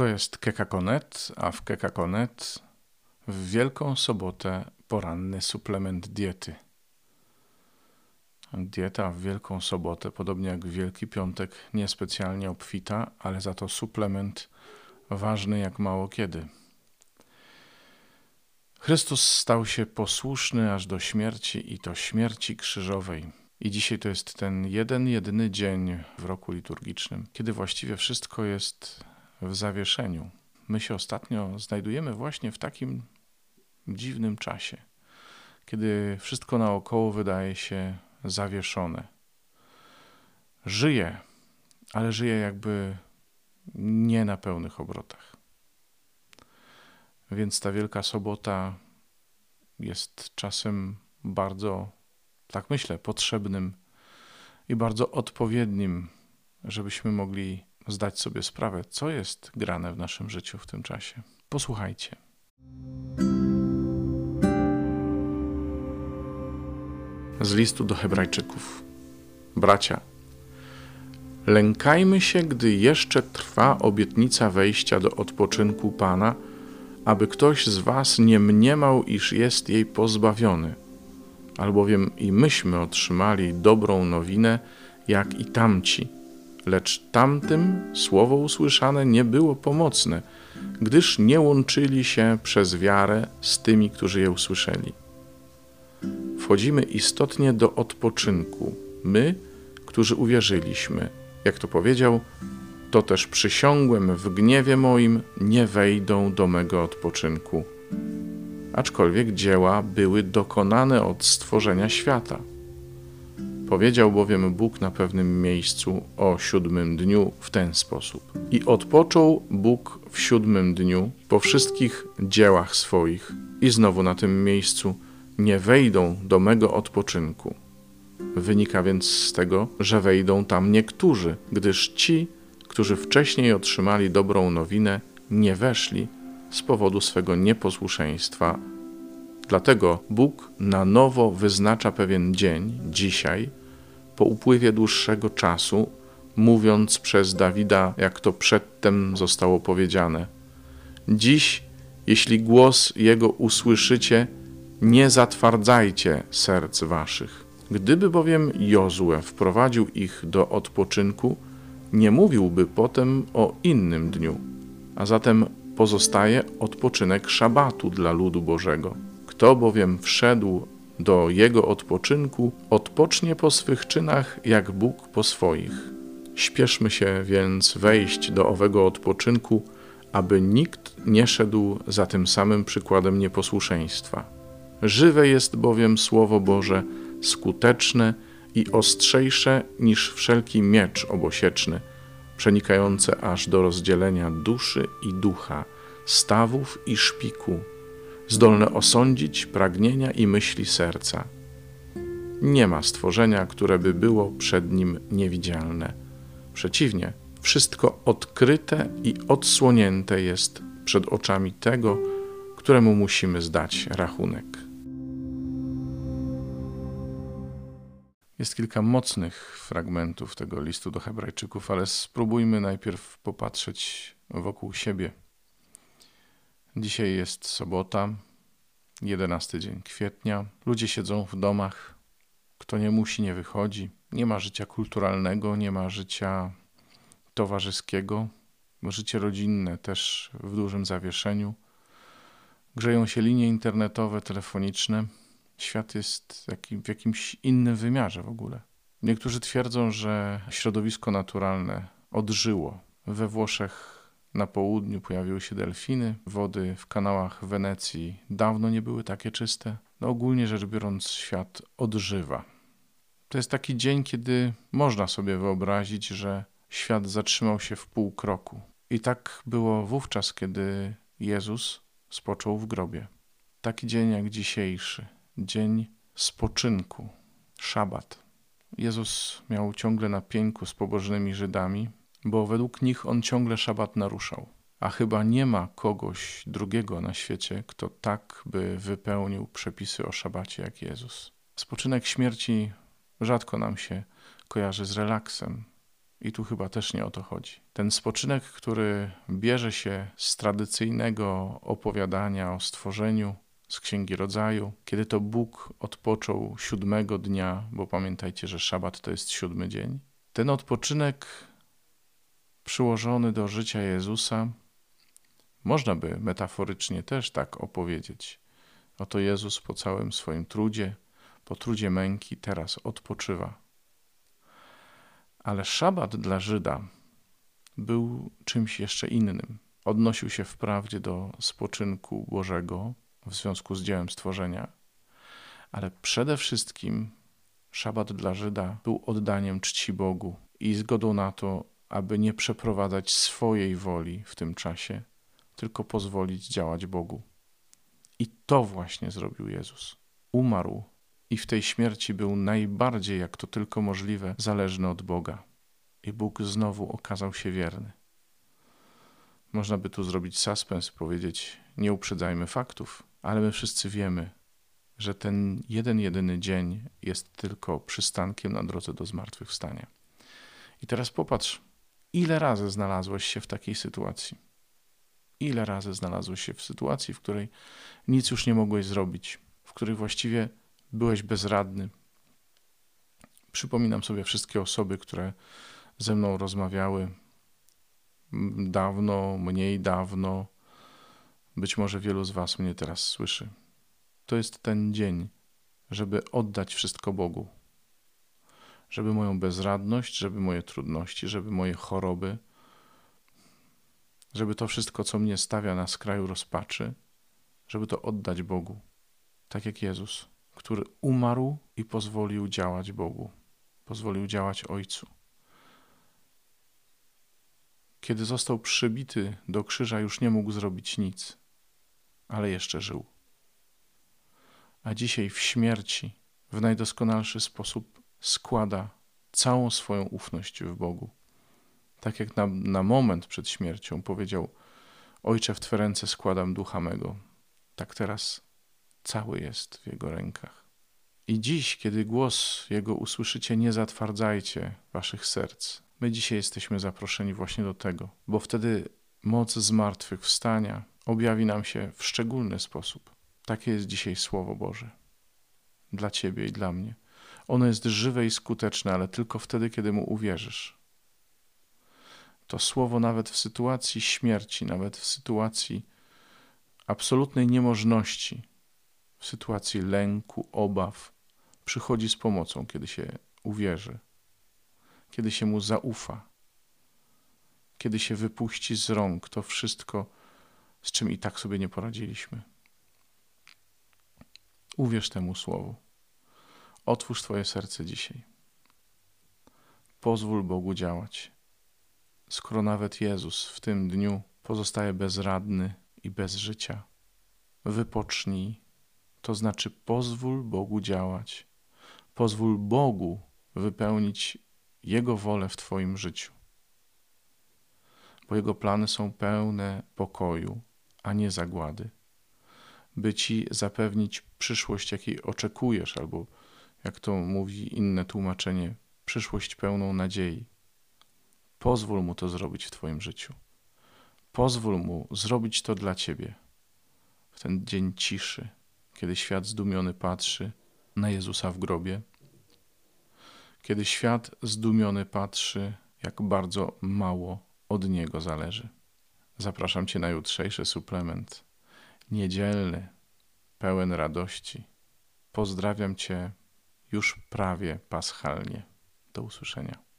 To jest Kekakonet, a w Kekakonet w Wielką Sobotę poranny suplement diety. Dieta w Wielką Sobotę, podobnie jak w Wielki Piątek, niespecjalnie obfita, ale za to suplement ważny jak mało kiedy. Chrystus stał się posłuszny aż do śmierci i to śmierci krzyżowej. I dzisiaj to jest ten jeden, jedyny dzień w roku liturgicznym, kiedy właściwie wszystko jest w zawieszeniu. My się ostatnio znajdujemy właśnie w takim dziwnym czasie, kiedy wszystko naokoło wydaje się zawieszone. Żyje, ale żyje jakby nie na pełnych obrotach. Więc ta Wielka Sobota jest czasem bardzo, tak myślę, potrzebnym i bardzo odpowiednim, żebyśmy mogli zdać sobie sprawę, co jest grane w naszym życiu w tym czasie. Posłuchajcie. Z listu do Hebrajczyków. Bracia, lękajmy się, gdy jeszcze trwa obietnica wejścia do odpoczynku Pana, aby ktoś z Was nie mniemał, iż jest jej pozbawiony, albowiem i myśmy otrzymali dobrą nowinę, jak i tamci lecz tamtym słowo usłyszane nie było pomocne, gdyż nie łączyli się przez wiarę z tymi, którzy je usłyszeli. Wchodzimy istotnie do odpoczynku. My, którzy uwierzyliśmy, jak to powiedział, to też przysiągłem w gniewie moim, nie wejdą do mego odpoczynku. Aczkolwiek dzieła były dokonane od stworzenia świata. Powiedział bowiem Bóg na pewnym miejscu o siódmym dniu w ten sposób. I odpoczął Bóg w siódmym dniu po wszystkich dziełach swoich. I znowu na tym miejscu nie wejdą do mego odpoczynku. Wynika więc z tego, że wejdą tam niektórzy, gdyż ci, którzy wcześniej otrzymali dobrą nowinę, nie weszli z powodu swego nieposłuszeństwa. Dlatego Bóg na nowo wyznacza pewien dzień, dzisiaj, po upływie dłuższego czasu, mówiąc przez Dawida, jak to przedtem zostało powiedziane: Dziś, jeśli głos jego usłyszycie, nie zatwardzajcie serc waszych. Gdyby bowiem Jozue wprowadził ich do odpoczynku, nie mówiłby potem o innym dniu, a zatem pozostaje odpoczynek szabatu dla ludu Bożego. Kto bowiem wszedł do jego odpoczynku, odpocznie po swych czynach, jak Bóg po swoich. Śpieszmy się więc wejść do owego odpoczynku, aby nikt nie szedł za tym samym przykładem nieposłuszeństwa. Żywe jest bowiem Słowo Boże, skuteczne i ostrzejsze niż wszelki miecz obosieczny, przenikające aż do rozdzielenia duszy i ducha, stawów i szpiku, zdolne osądzić pragnienia i myśli serca. Nie ma stworzenia, które by było przed nim niewidzialne. Przeciwnie, wszystko odkryte i odsłonięte jest przed oczami tego, któremu musimy zdać rachunek. Jest kilka mocnych fragmentów tego listu do Hebrajczyków, ale spróbujmy najpierw popatrzeć wokół siebie. Dzisiaj jest sobota, 11 dzień kwietnia. Ludzie siedzą w domach. Kto nie musi, nie wychodzi. Nie ma życia kulturalnego, nie ma życia towarzyskiego. Życie rodzinne też w dużym zawieszeniu. Grzeją się linie internetowe, telefoniczne. Świat jest w jakimś innym wymiarze w ogóle. Niektórzy twierdzą, że środowisko naturalne odżyło. We Włoszech na południu pojawiły się delfiny, wody w kanałach Wenecji dawno nie były takie czyste. No ogólnie rzecz biorąc, świat odżywa. To jest taki dzień, kiedy można sobie wyobrazić, że świat zatrzymał się w pół kroku. I tak było wówczas, kiedy Jezus spoczął w grobie. Taki dzień jak dzisiejszy, dzień spoczynku, szabat. Jezus miał ciągle na z pobożnymi Żydami, bo według nich on ciągle szabat naruszał. A chyba nie ma kogoś drugiego na świecie, kto tak by wypełnił przepisy o szabacie jak Jezus. Spoczynek śmierci rzadko nam się kojarzy z relaksem. I tu chyba też nie o to chodzi. Ten spoczynek, który bierze się z tradycyjnego opowiadania o stworzeniu, z Księgi Rodzaju, kiedy to Bóg odpoczął siódmego dnia, bo pamiętajcie, że szabat to jest siódmy dzień. Ten odpoczynek przyłożony do życia Jezusa, można by metaforycznie też tak opowiedzieć. Oto Jezus po całym swoim trudzie, po trudzie męki, teraz odpoczywa. Ale szabat dla Żyda był czymś jeszcze innym. Odnosił się wprawdzie do spoczynku Bożego w związku z dziełem stworzenia, ale przede wszystkim szabat dla Żyda był oddaniem czci Bogu i zgodą na to, aby nie przeprowadzać swojej woli w tym czasie, tylko pozwolić działać Bogu. I to właśnie zrobił Jezus. Umarł i w tej śmierci był najbardziej, jak to tylko możliwe, zależny od Boga. I Bóg znowu okazał się wierny. Można by tu zrobić suspens, powiedzieć: Nie uprzedzajmy faktów, ale my wszyscy wiemy, że ten jeden, jedyny dzień jest tylko przystankiem na drodze do zmartwychwstania. I teraz popatrz, ile razy znalazłeś się w takiej sytuacji? Ile razy znalazłeś się w sytuacji, w której nic już nie mogłeś zrobić, w której właściwie byłeś bezradny? Przypominam sobie wszystkie osoby, które ze mną rozmawiały dawno, mniej dawno. Być może wielu z Was mnie teraz słyszy. To jest ten dzień, żeby oddać wszystko Bogu. Żeby moją bezradność, żeby moje trudności, żeby moje choroby, żeby to wszystko, co mnie stawia na skraju rozpaczy, żeby to oddać Bogu. Tak jak Jezus, który umarł i pozwolił działać Bogu, pozwolił działać Ojcu. Kiedy został przybity do krzyża, już nie mógł zrobić nic, ale jeszcze żył. A dzisiaj w śmierci w najdoskonalszy sposób składa całą swoją ufność w Bogu. Tak jak na, na moment przed śmiercią powiedział: Ojcze, w Twe ręce składam ducha mego, tak teraz cały jest w Jego rękach. I dziś, kiedy głos Jego usłyszycie, nie zatwardzajcie waszych serc, My dzisiaj jesteśmy zaproszeni właśnie do tego, bo wtedy moc zmartwychwstania objawi nam się w szczególny sposób. Takie jest dzisiaj Słowo Boże dla Ciebie i dla mnie. Ono jest żywe i skuteczne, ale tylko wtedy, kiedy mu uwierzysz. To słowo, nawet w sytuacji śmierci, nawet w sytuacji absolutnej niemożności, w sytuacji lęku, obaw, przychodzi z pomocą, kiedy się uwierzy kiedy się mu zaufa, kiedy się wypuści z rąk to wszystko, z czym i tak sobie nie poradziliśmy. Uwierz temu słowu. Otwórz Twoje serce dzisiaj. Pozwól Bogu działać. Skoro nawet Jezus w tym dniu pozostaje bezradny i bez życia, wypocznij, to znaczy pozwól Bogu działać. Pozwól Bogu wypełnić jego wolę w Twoim życiu. Bo Jego plany są pełne pokoju, a nie zagłady, by Ci zapewnić przyszłość, jakiej oczekujesz, albo jak to mówi inne tłumaczenie, przyszłość pełną nadziei. Pozwól Mu to zrobić w Twoim życiu. Pozwól Mu zrobić to dla Ciebie. W ten dzień ciszy, kiedy świat zdumiony patrzy na Jezusa w grobie, kiedy świat zdumiony patrzy, jak bardzo mało od niego zależy. Zapraszam Cię na jutrzejszy suplement, niedzielny, pełen radości. Pozdrawiam Cię już prawie paschalnie. Do usłyszenia.